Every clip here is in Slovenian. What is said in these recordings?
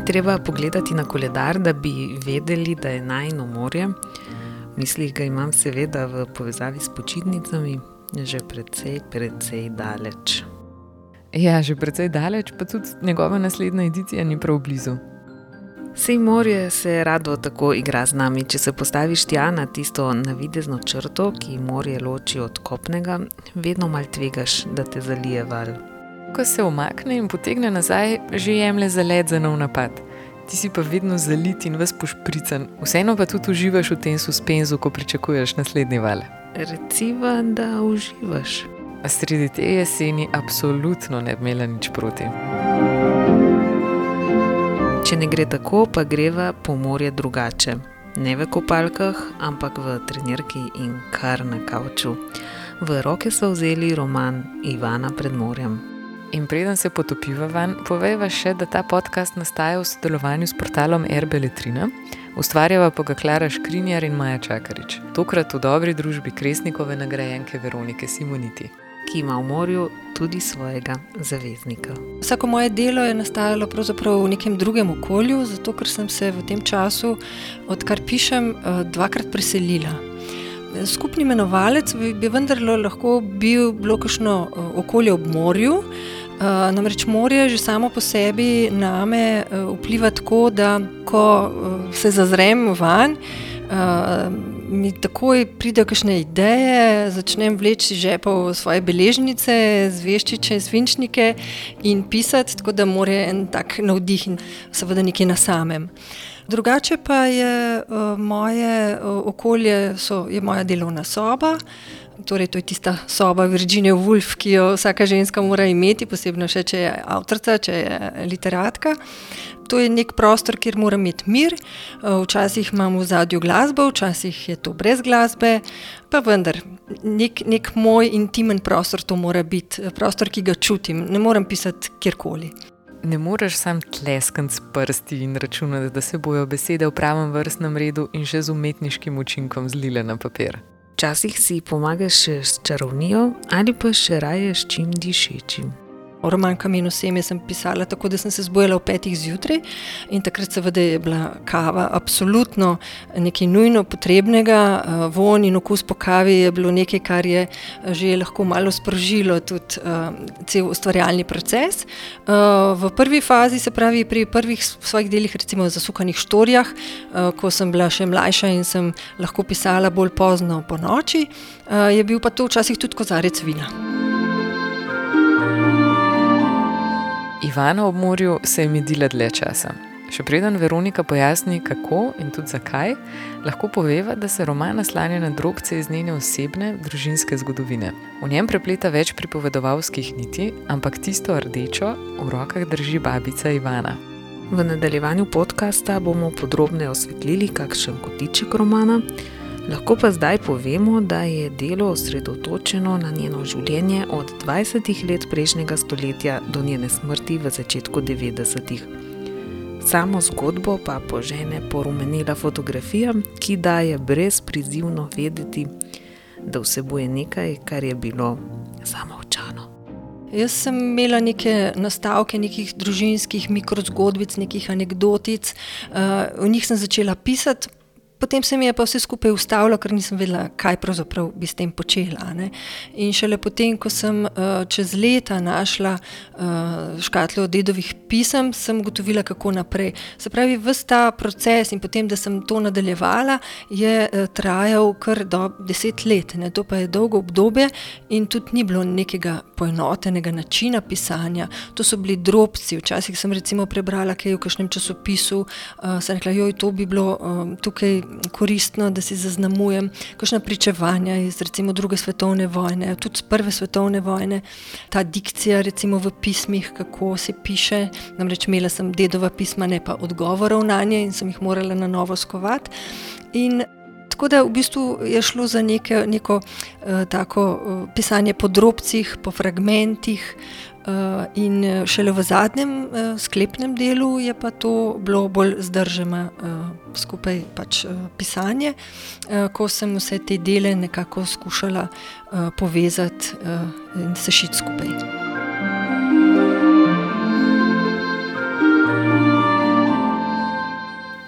Ni treba pogledati na koledar, da bi vedeli, da je najno morje. Mislih ga imam seveda v povezavi s počitnicami, že precej, precej daleč. Ja, že precej daleč, pa tudi njegova naslednja edicija ni prav blizu. Sej morje se rado tako igra z nami. Če se postaviš tja na tisto navidezno črto, ki morje loči od kopnega, vedno mal tvegaš, da te zalije val. Ko se omakne in potegne nazaj, že jemlje za let za nov napad. Ti si pa vedno zalit in vas pošpricen, vseeno pa tudi uživaš v tem suspenzu, ko pričakuješ naslednji val. Reciva, da uživaš. A sredi te jeseni absolutno ne bi imela nič proti. Če ne gre tako, pa greva po morje drugače. Ne v kopalkah, ampak v trenirki in kar na kavču. V roke so vzeli roman Ivana pred morjem. In preden se potopiva van, povejva še, da ta podcast nastaja v sodelovanju s portalom RB Letrina, ustvarjava pa ga Klara Škrinjar in Maja Čakarič, tokrat v dobri družbi Kresnikove nagrajenke Veronike Simoniti. Ki ima v morju tudi svojega zaveznika. Vsako moje delo je nastajalo v nekem drugem okolju, zato ker sem se v tem času, odkar pišem, eh, dvakrat preselila. Skupni imenovalec bi, vendarlo lahko bil bilo kakšno eh, okolje ob morju. Uh, namreč morje že samo po sebi na me uh, vpliva tako, da ko uh, se zazrem van, uh, mi takoj pridejo kakšne ideje, začnem vleči žepov svoje beležnice, zveščiče, svinčnike in pisati, tako da mora en tak navdih in seveda nekje na samem. Drugače pa je moje okolje, so, je moja delovna soba. Torej, to je tista soba Virginia Woolf, ki jo vsaka ženska mora imeti, posebno še, če je avtorica, če je literatka. To je nek prostor, kjer moram imeti mir. Včasih imam v zadju glasbo, včasih je to brez glasbe, pa vendar, nek, nek moj intimen prostor to mora biti, prostor, ki ga čutim, ne morem pisati kjerkoli. Ne moreš sam tleskati s prsti in računati, da se bojo besede v pravem vrstnem redu in še z umetniškim učinkom zlile na papir. Včasih si pomagaš s čarovnijo ali pa še raje s čim dišečim. Roman Kamino Seme sem pisala tako, da sem se zbujala ob petih zjutraj in takrat seveda je bila kava absolutno nekaj nujno potrebnega. Eh, von in okus po kavi je bilo nekaj, kar je eh, že lahko malo sprožilo tudi uh, cel ustvarjalni proces. V prvi fazi, se pravi pri prvih svojih delih, recimo v zasukanih štorjah, ko sem bila še mlajša in sem lahko pisala bolj pozno po noči, je bil pa to včasih tudi kozarec vina. Ivana ob morju se je medila dlje časa. Še preden Veronika pojasni, kako in tudi zakaj, lahko poveva, da se roman naslanja na drobce iz njene osebne, družinske zgodovine. V njem prepleta več pripovedovalskih niti, ampak tisto rdečo v rokah drži babica Ivana. V nadaljevanju podcasta bomo podrobneje osvetlili, kakšen kotiček romana. Lahko pa zdaj povemo, da je delo osredotočeno na njeno življenje od 20 let prejšnjega stoletja do njene smrti v začetku 90-ih. Samo zgodbo pa požene porumenila fotografija, ki daje brez prizivno vedeti, da vsebuje nekaj, kar je bilo samo očano. Jaz sem imela neke nastavke, nekih družinskih mikrozgodbic, nekih anekdotic, uh, o njih sem začela pisati. Potem se mi je pa vse skupaj ustavilo, ker nisem vedela, kaj pravzaprav bi s tem počela. Ne? In šele potem, ko sem uh, čez leta našla uh, škatlo dedovih pisem, sem ugotovila, kako naprej. Se pravi, vse ta proces in potem, da sem to nadaljevala, je uh, trajal kar do deset let. Ne? To pa je dolgo obdobje in tudi ni bilo nekega poenotenega načina pisanja. To so bili drobci. Včasih sem recimo prebrala kaj v kažem časopisu, uh, sem rekla, joj, to bi bilo um, tukaj koristno, da si zaznamujem kakšna pričevanja iz recimo druge svetovne vojne, tudi iz prve svetovne vojne, ta dikcija recimo v pismih, kako se piše. Namreč imela sem dedova pisma, ne pa odgovorov na nje in sem jih morala na novo skovati. In tako da v bistvu je šlo za neke, neko uh, tako uh, pisanje po drobcih, po fragmentih, Uh, in eh, šele v zadnjem uh, sklepnem delu je pa to bilo bolj zdrženo uh, skupaj pač, pisanje, ko sem vse te dele nekako skušala povezati in sešiti skupaj.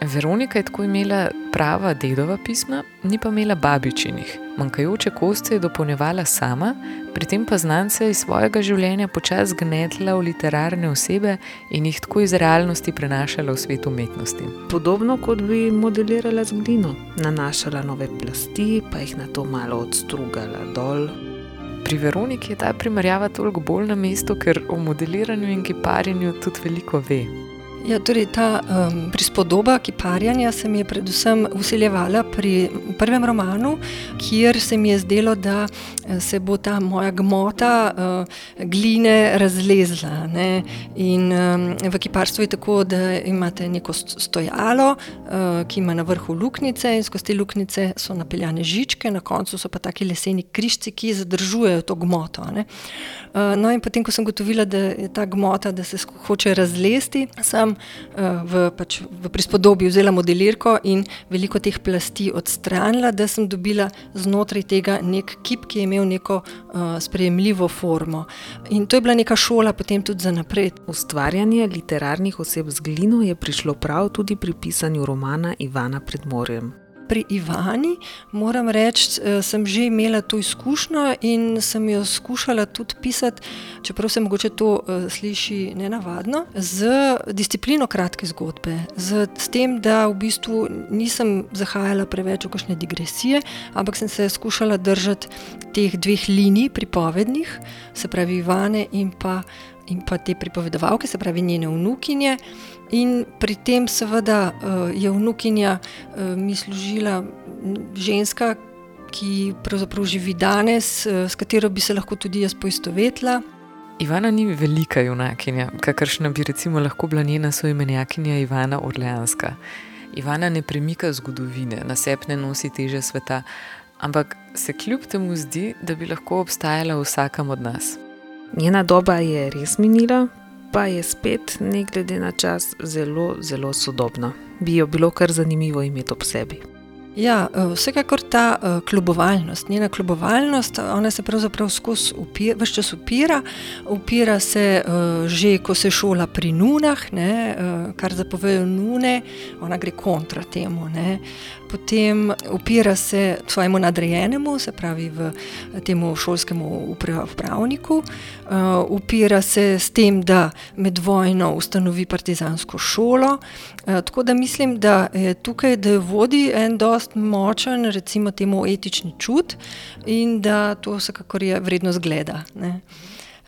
Veronika je tako imela prava dedova pisma, ni pa imela babičinih. Manjkajoče kosti je dopolnjevala sama, pri tem pa znance iz svojega življenja počasi gnetla v literarne osebe in jih tako iz realnosti prenašala v svet umetnosti. Podobno kot bi modelirala z glino, nanašala nove plasti, pa jih na to malo odstrugala dol. Pri Veroniki je ta primerjava toliko bolj na mestu, ker o modeliranju in kiparjenju tudi veliko ve. Ja, torej ta um, prispodoba kiparjanja se mi je predvsem usiljevala pri prvem romanu, kjer se mi je zdelo, da eh, se bo ta moja gmota uh, gline razlezla. Ne? In um, v kiparstvu je tako, da imate neko stojalo, uh, ki ima na vrhu luknjice in skozi te luknjice so napeljane žičke, na koncu so pa taki leseni križci, ki zadržujejo to gmoto. Uh, no in potem, ko sem gotovila, da je ta gmota, da se hoče razlesti, sem uh, v, pač, v prispodobi vzela modelirko in veliko teh plasti odstranila, da sem dobila znotraj tega nek kip, ki je imel neko uh, sprejemljivo formo. In to je bila neka šola potem tudi za naprej. Ustvarjanje literarnih oseb z glino je prišlo prav tudi pri pisanju romana Ivana pred morjem pri Ivani, moram reči, eh, sem že imela to izkušnjo in sem jo skušala tudi pisati, čeprav se mogoče to uh, sliši nenavadno, z disciplino kratke zgodbe, z tem, da v bistvu nisem zahajala preveč v kakšne digresije, ampak sem se skušala držati teh dveh linij pripovednih, se pravi Ivane in pa, in pa te pripovedovalke, se pravi njene vnukinje. In pri tem, seveda, eh, je vnukinja eh, mi služila ženska, ki pravzaprav živi danes, eh, s katero bi se lahko tudi jaz poistovetila. Ivana ni velika junakinja, kakršna bi recimo lahko bila njena soimenjakinja Ivana Orleanska. Ivana ne premika zgodovine, na sebi ne nosi teže sveta, ampak se kljub temu zdi, da bi lahko obstajala v vsakem od nas. Njena doba je res minila, pa je spet, ne glede na čas, zelo, zelo sodobna. Bi jo bilo kar zanimivo imeti ob sebi. Ja, eh, vsekakor ta uh, klubovalnost, njena klubovalnost, ona se pravzaprav skozi vse čas upira, upira se uh, že, ko se šola pri nunah, ne, kar zapovejo nune, ona gre kontra temu. Ne. Potem upira se svojemu nadrejenemu, se pravi v temu šolskemu upravniku, uh, upira se s tem, da med vojno ustanovi partizansko šolo. Uh, tako da mislim, da je tukaj, da jo vodi en dosti močen, recimo, temu etični čut in da to vsekakor je vredno zgleda. Ne.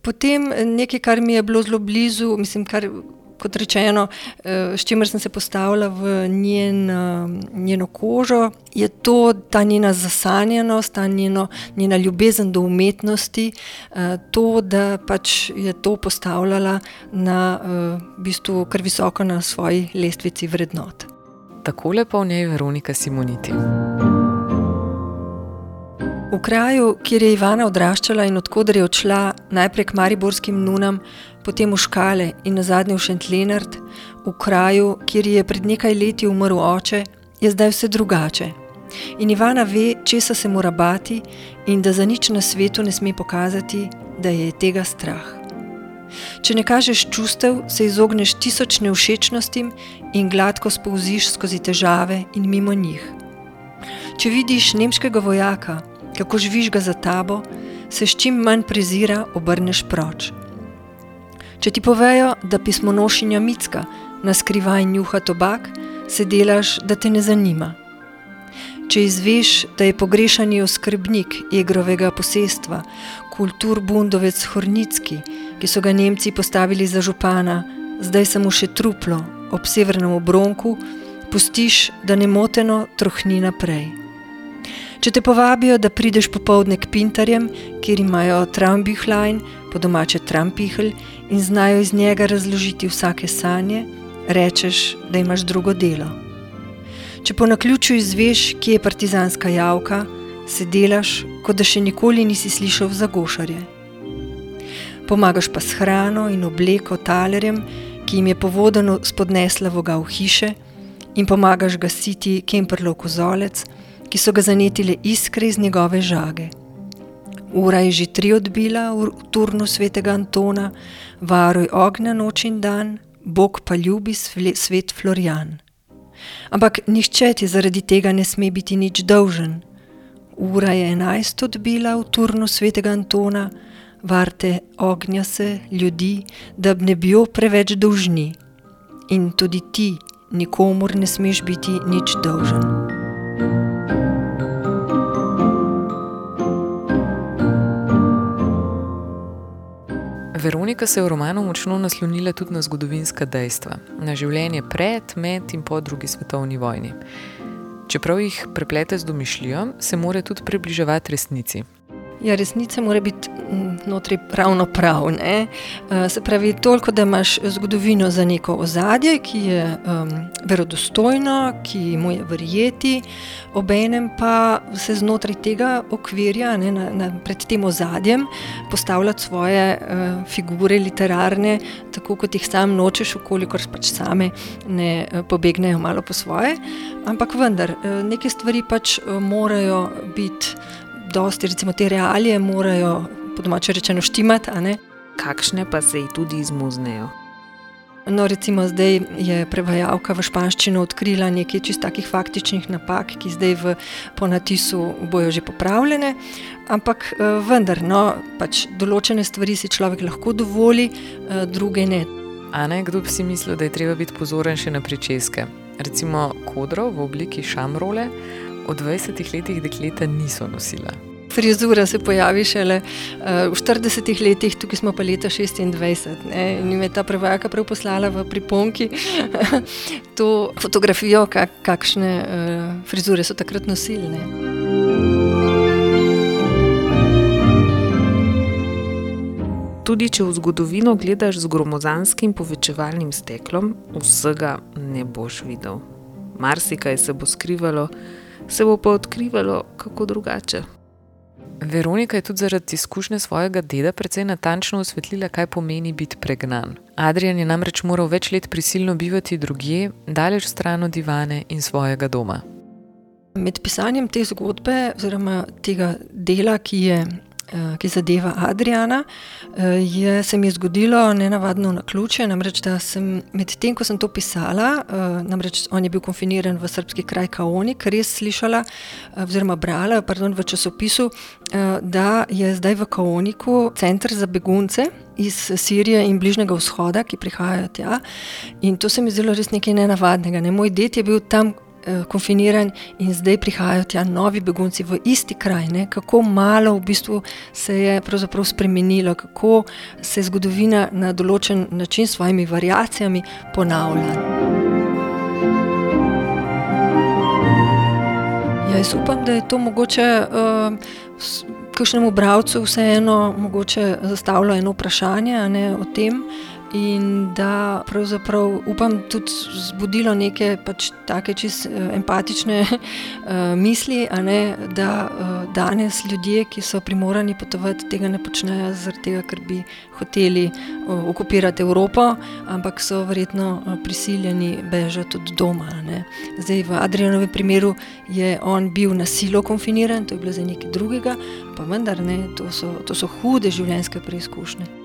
Potem nekaj, kar mi je bilo zelo blizu, mislim, kar. Kot rečeno, eh, s čimer sem se postavila v njen, eh, njeno kožo, je to ta njena zasanjenost, ta njeno, njena ljubezen do umetnosti, eh, to, da pač je to postavljala na, v bistvu, kar visoko na svoji lestvici vrednot. Tako lepo v njej Veronika Simoniti. V kraju, kjer je Ivana odraščala in odkuder je odšla najprej k Mariborskim nunam, potem v Škale in na zadnje v Šentlenard, v kraju, kjer je pred nekaj leti umrl oče, je zdaj vse drugače. In Ivana ve, česa se mora bati in da za nič na svetu ne sme pokazati, da je tega strah. Če ne kažeš čustev, se izogneš tisoč nevšečnostim in gladko spouziš skozi težave in mimo njih. Če vidiš nemškega vojaka, kako živiš ga za tabo, se s čim manj prezira obrneš proč. Če ti povejo, da pismo nošinja Micka na skrivaj njuha tobak, se delaš, da te ne zanima. Če izveš, da je pogrešani oskrbnik Egrovega posestva, kulturbundovec Hornicki, ki so ga Nemci postavili za župana, zdaj samo še truplo ob severnem obronku, pustiš, da nemoteno trohni naprej. Če te povabijo, da prideš popovdne k pintarjem, kjer imajo trambihlajn, po domače trampihl in znajo iz njega razložiti vsake sanje, rečeš, da imaš drugo delo. Če po naključju izveš, kje je partizanska javka, se delaš, kot da še nikoli nisi slišal za gošarje. Pomagaš pa s hrano in obleko talerjem, ki jim je povodeno spodnesla voga v hiše, in pomagaš gasiti kemperlov kozolec, ki so ga zanetile iskre iz njegove žage. Ura je že tri odbila v turnu svetega Antona, varuj ognja noč in dan, Bog pa ljubi svet Florian. Ampak nihče ti zaradi tega ne sme biti nič dolžen. Ura je enajst odbila v turnu svetega Antona, varte ognja se ljudi, da ne bi jo preveč dolžni. In tudi ti nikomor ne smeš biti nič dolžen. Veronika se je v romanu močno naslonila tudi na zgodovinska dejstva, na življenje pred, med in po drugi svetovni vojni. Čeprav jih preplete z domišljijo, se mora tudi približevati resnici. Ja, resnica mora biti znotraj ravno prav. Ne? Eh, se pravi, toliko, da imaš zgodovino za neko ozadje, ki je um, verodostojno, ki mu je verjeti, obenem pa se znotraj tega okvirja, ne, na, na, pred tem ozadjem, postavljati svoje uh, figure literarne, tako kot jih sam nočeš, ukolikor pač same ne uh, pobegnejo malo po svoje. Ampak vendar, uh, neke stvari pač uh, morajo biti dosti, recimo te realije morajo, po domače rečeno, štimati. Kakšne pa se jih tudi izmuznejo? No, recimo zdaj je prevajalka v španščino odkrila nekaj čist takih faktičnih napak, ki zdaj v ponatisu bojo že popravljene, ampak eh, vendar, no, pač določene stvari si človek lahko dovoli, eh, druge ne. A ne, kdo bi si mislil, da je treba biti pozoren še na pričeske? Recimo kodro v obliki šamrole v 20 letih dekleta niso nosila. Frizura se pojavi šele uh, v 40 letih, tukaj smo pa leta 26. Ne? In me je ta prevajaka prav poslala v priponki to fotografijo, kak, kakšne uh, frizure so takrat nosili. Tudi če v zgodovino gledaš z gromozanskim povečevalnim steklom, vsega ne boš videl. Marsikaj se bo skrivalo, se bo pa odkrivalo kako drugače. Veronika je tudi zaradi izkušnje svojega deda precej natančno osvetlila, kaj pomeni biti pregnan. Adrian je namreč moral več let prisilno bivati drugje, daleč stran od divane in svojega doma. Med pisanjem te zgodbe, oziroma tega dela, ki je ki zadeva Adriana, eh, je, se mi je zgodilo nenavadno na ključe. Namreč, da sem medtem, ko sem to pisala, eh, namreč on je bil konfiniran v srpski kraj Kaonik, res slišala, oziroma brala pardon, v časopisu, da je zdaj v Kaoniku center za begunce. Iz Sirije in Bližnjega vzhoda, ki prihajajo tja. In to se mi zdelo res nekaj nenavadnega. Ne? Moj ded je bil tam Eh, konfiniran in zdaj prihajajo tja novi begunci v isti kraj. Ne? Kako malo v bistvu se je spremenilo, kako se zgodovina na določen način s svojimi variacijami ponavlja. Ja, jaz upam, da je to mogoče uh, kakšnemu bralcu vseeno zastavljalo eno vprašanje ne, o tem. In da pravzaprav upam tudi zbudilo neke pač take čist eh, empatične uh, misli, ne, da uh, danes ljudje, ki so primorani potovati, tega ne počnejo zaradi tega, ker bi hoteli okupirati Evropo, ampak so verjetno prisiljeni bežati od doma. Ne. Zdaj v Adrianovem primeru je on bil na silo konfiniran, to je bilo za nekaj drugega, pa vendar ne, to so, to so hude življenjske preizkušnje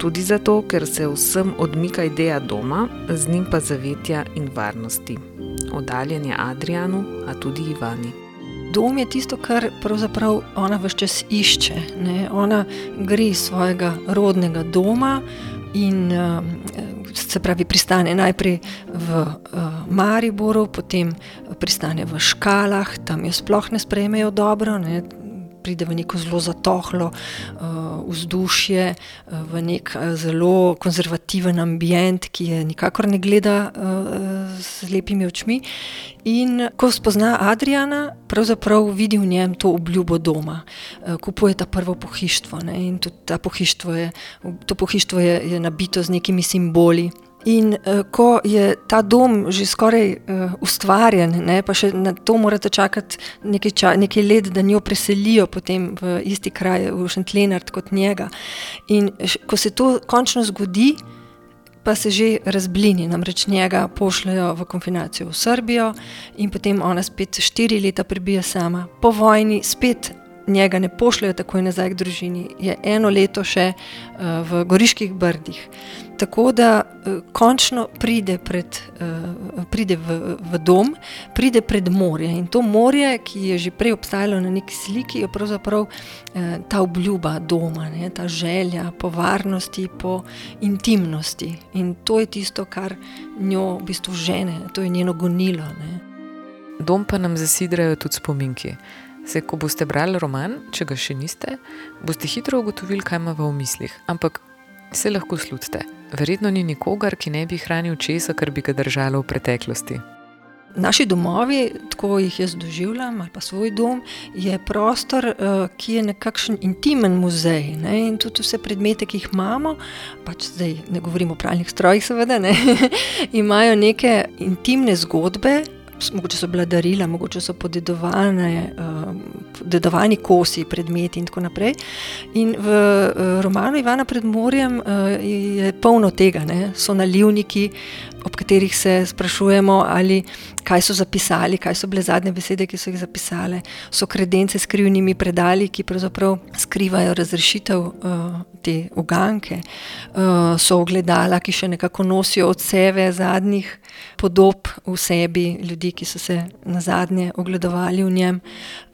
tudi zato, ker se vsem odmika ideja doma, z njim pa zavetja in varnosti. Oddaljen je Adrianu, a tudi Ivani. Dom je tisto, kar pravzaprav ona vse čas išče. Ne? Ona gre iz svojega rodnega doma in uh, se pravi, pristane najprej v uh, Mariboru, potem pristane v Škalah, tam jo sploh ne sprejmejo dobro. Ne? Pride v neko zelo zatohlo uh, vzdušje, uh, v nek uh, zelo konzervativen ambient, ki je nikakor ne gleda uh, z lepimi očmi. In ko spozna Adriana, pravzaprav vidi v njem to obljubo doma, uh, kupuje ta prvo pohištvo. Ne? In tudi pohištvo je, to pohištvo je, je nabito z nekimi simboli. In uh, ko je ta dom že skoraj uh, ustvarjen, ne, pa še na to morate čakati nekaj, ča, nekaj let, da njo preselijo v isti kraj, v Šentlenard kot njega. In ko se to končno zgodi, pa se že razblini, namreč njega pošljajo v konfinacijo v Srbijo in potem ona spet štiri leta prebija sama. Po vojni spet njega ne pošljajo takoj nazaj k družini, je eno leto še uh, v Goriških brdih. Tako da uh, končno pride, pred, uh, pride v, v dom, pride pred morje. In to morje, ki je že prej obstajalo na neki sliki, je pravzaprav uh, ta obljuba doma, ne, ta želja po varnosti, po intimnosti. In to je tisto, kar njo v bistvu žene, to je njeno gonilo. Ne. Dom pa nam zasidrajo tudi spominki. Se, ko boste brali roman, če ga še niste, boste hitro ugotovili, kaj ima v mislih. Ampak se lahko slutite. Verjetno ni nikogar, ki ne bi hranil česa, kar bi ga držalo v preteklosti. Naši domovi, tako jih jaz doživljam, ali pa svoj dom, je prostor, eh, ki je nekakšen intimen muzej. Ne? In tudi vse predmete, ki jih imamo, pač zdaj ne govorimo o pravnih strojih, seveda, ne? imajo neke intimne zgodbe, mogoče so bila darila, mogoče so podedovane, uh, podedovani kosi, predmeti in tako naprej. In v uh, romanu Ivana pred morjem uh, je polno tega, ne? so nalivniki, ob katerih se sprašujemo, ali kaj so zapisali, kaj so bile zadnje besede, ki so jih zapisali. So kredence s krivnimi predali, ki pravzaprav skrivajo razrešitev uh, te uganke. Uh, so ogledala, ki še nekako nosijo od sebe zadnjih podob v sebi ljudi, ki so se na zadnje ogledovali v njem.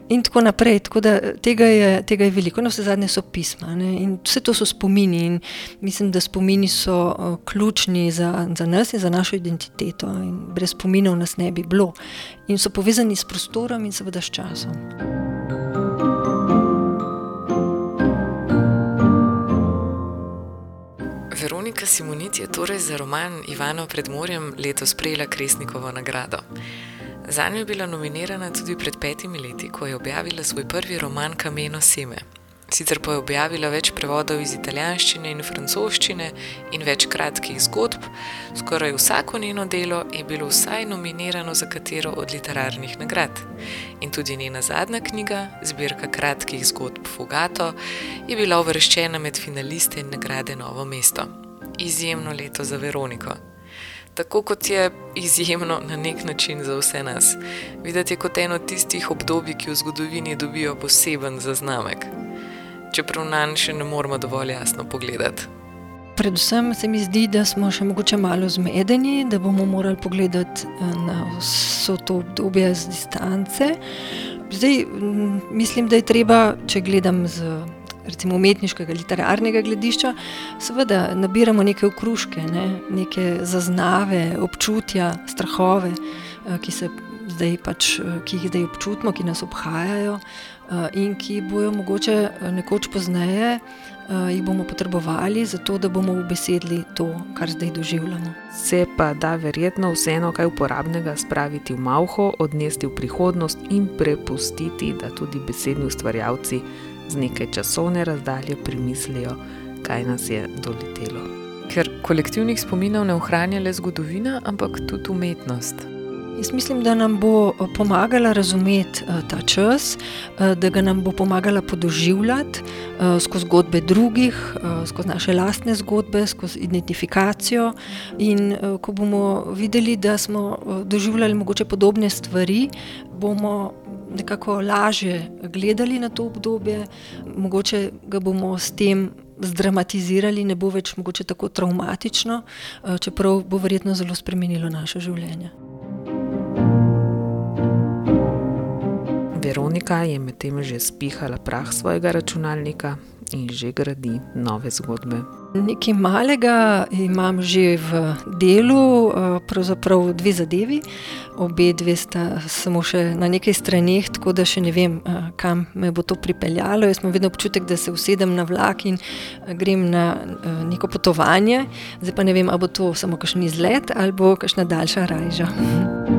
In tako naprej. Tako tega, je, tega je veliko, no, vse zadnje so pisma. Ne? In vse to so spomini. In mislim, da spomini so uh, ključni za, za nas in za našo identiteto. In brez spominov nas ne bi bilo. In so povezani s prostorom in seveda s časom. Veronika Simonit je torej za roman Ivano pred morjem letos prejela Kresnikovo nagrado. Za njo je bila nominirana tudi pred petimi leti, ko je objavila svoj prvi roman Kameno Seme. Sicer pa je objavila več prevodov iz italijanščine in francoščine in več kratkih zgodb, skoraj vsako njeno delo je bilo vsaj nominirano za katero od literarnih nagrad. In tudi njena zadnja knjiga, zbirka kratkih zgodb Fugato, je bila uvrščena med finaliste nagrade Novo mesto. Izjemno leto za Veroniko tako kot je izjemno na nek način za vse nas. Videti je kot eno tistih obdobij, ki v zgodovini dobijo poseben zaznamek, čeprav na njih še ne moramo dovolj jasno pogledati. Predvsem se mi zdi, da smo še mogoče malo zmedeni, da bomo morali pogledati eh, na vso to obdobje z distance. Zdaj, mislim, da je treba, če gledam z recimo umetniškega, literarnega gledišča, seveda nabiramo neke okruške, ne, neke zaznave, občutja, strahove, eh, ki, zdaj pač, eh, ki jih zdaj občutimo, ki nas obhajajo eh, in ki bojo mogoče nekoč pozneje. Jih bomo potrebovali, zato da bomo ubesedili to, kar zdaj doživljamo. Se pa da verjetno vseeno kaj uporabnega spraviti v malho, odnesti v prihodnost in prepustiti, da tudi besedni ustvarjalci z nekaj časovne razdalje primislijo, kaj nas je doletelo. Ker kolektivnih spominov ne ohranja le zgodovina, ampak tudi umetnost. Jaz mislim, da nam bo eh, pomagala razumeti uh, ta čas, uh, da ga nam bo pomagala podoživljati skozi zgodbe drugih, skozi naše lastne zgodbe, skozi identifikacijo. In ko bomo videli, da smo doživljali mogoče podobne stvari, bomo nekako lažje gledali na to obdobje, mogoče ga bomo s tem zdramatizirali, ne bo več mogoče tako traumatično, eh, čeprav bo verjetno zelo spremenilo naše življenje. Veronika je medtem že spihala prah svojega računalnika in že gradi nove zgodbe. Nekaj malega imam že v delu, eh, pravzaprav dve zadevi. Obe dve sta samo še na nekaj straneh, tako da še ne vem, eh, kam me bo to pripeljalo. Jaz imam vedno občutek, da se usedem na vlak in eh, grem na neko potovanje. Zdaj pa ne vem, ali bo to samo kakšen izlet ali bo kakšna daljša rajža.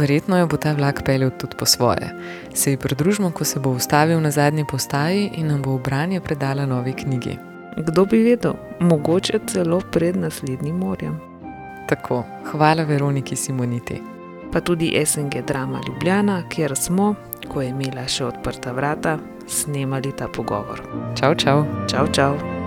Verjetno jo bo ta vlak peljal tudi po svoje. Se ji pridružimo, ko se bo ustavil na zadnji postaji in nam bo v branje predala novi knjigi. Kdo bi vedel, mogoče celo pred naslednjim morjem. Tako, hvala Veroniki Simoniti. Pa tudi SNG Drama Ljubljana, kjer smo, ko je imela še odprta vrata, snemali ta pogovor. Čau, čau. Čau, čau.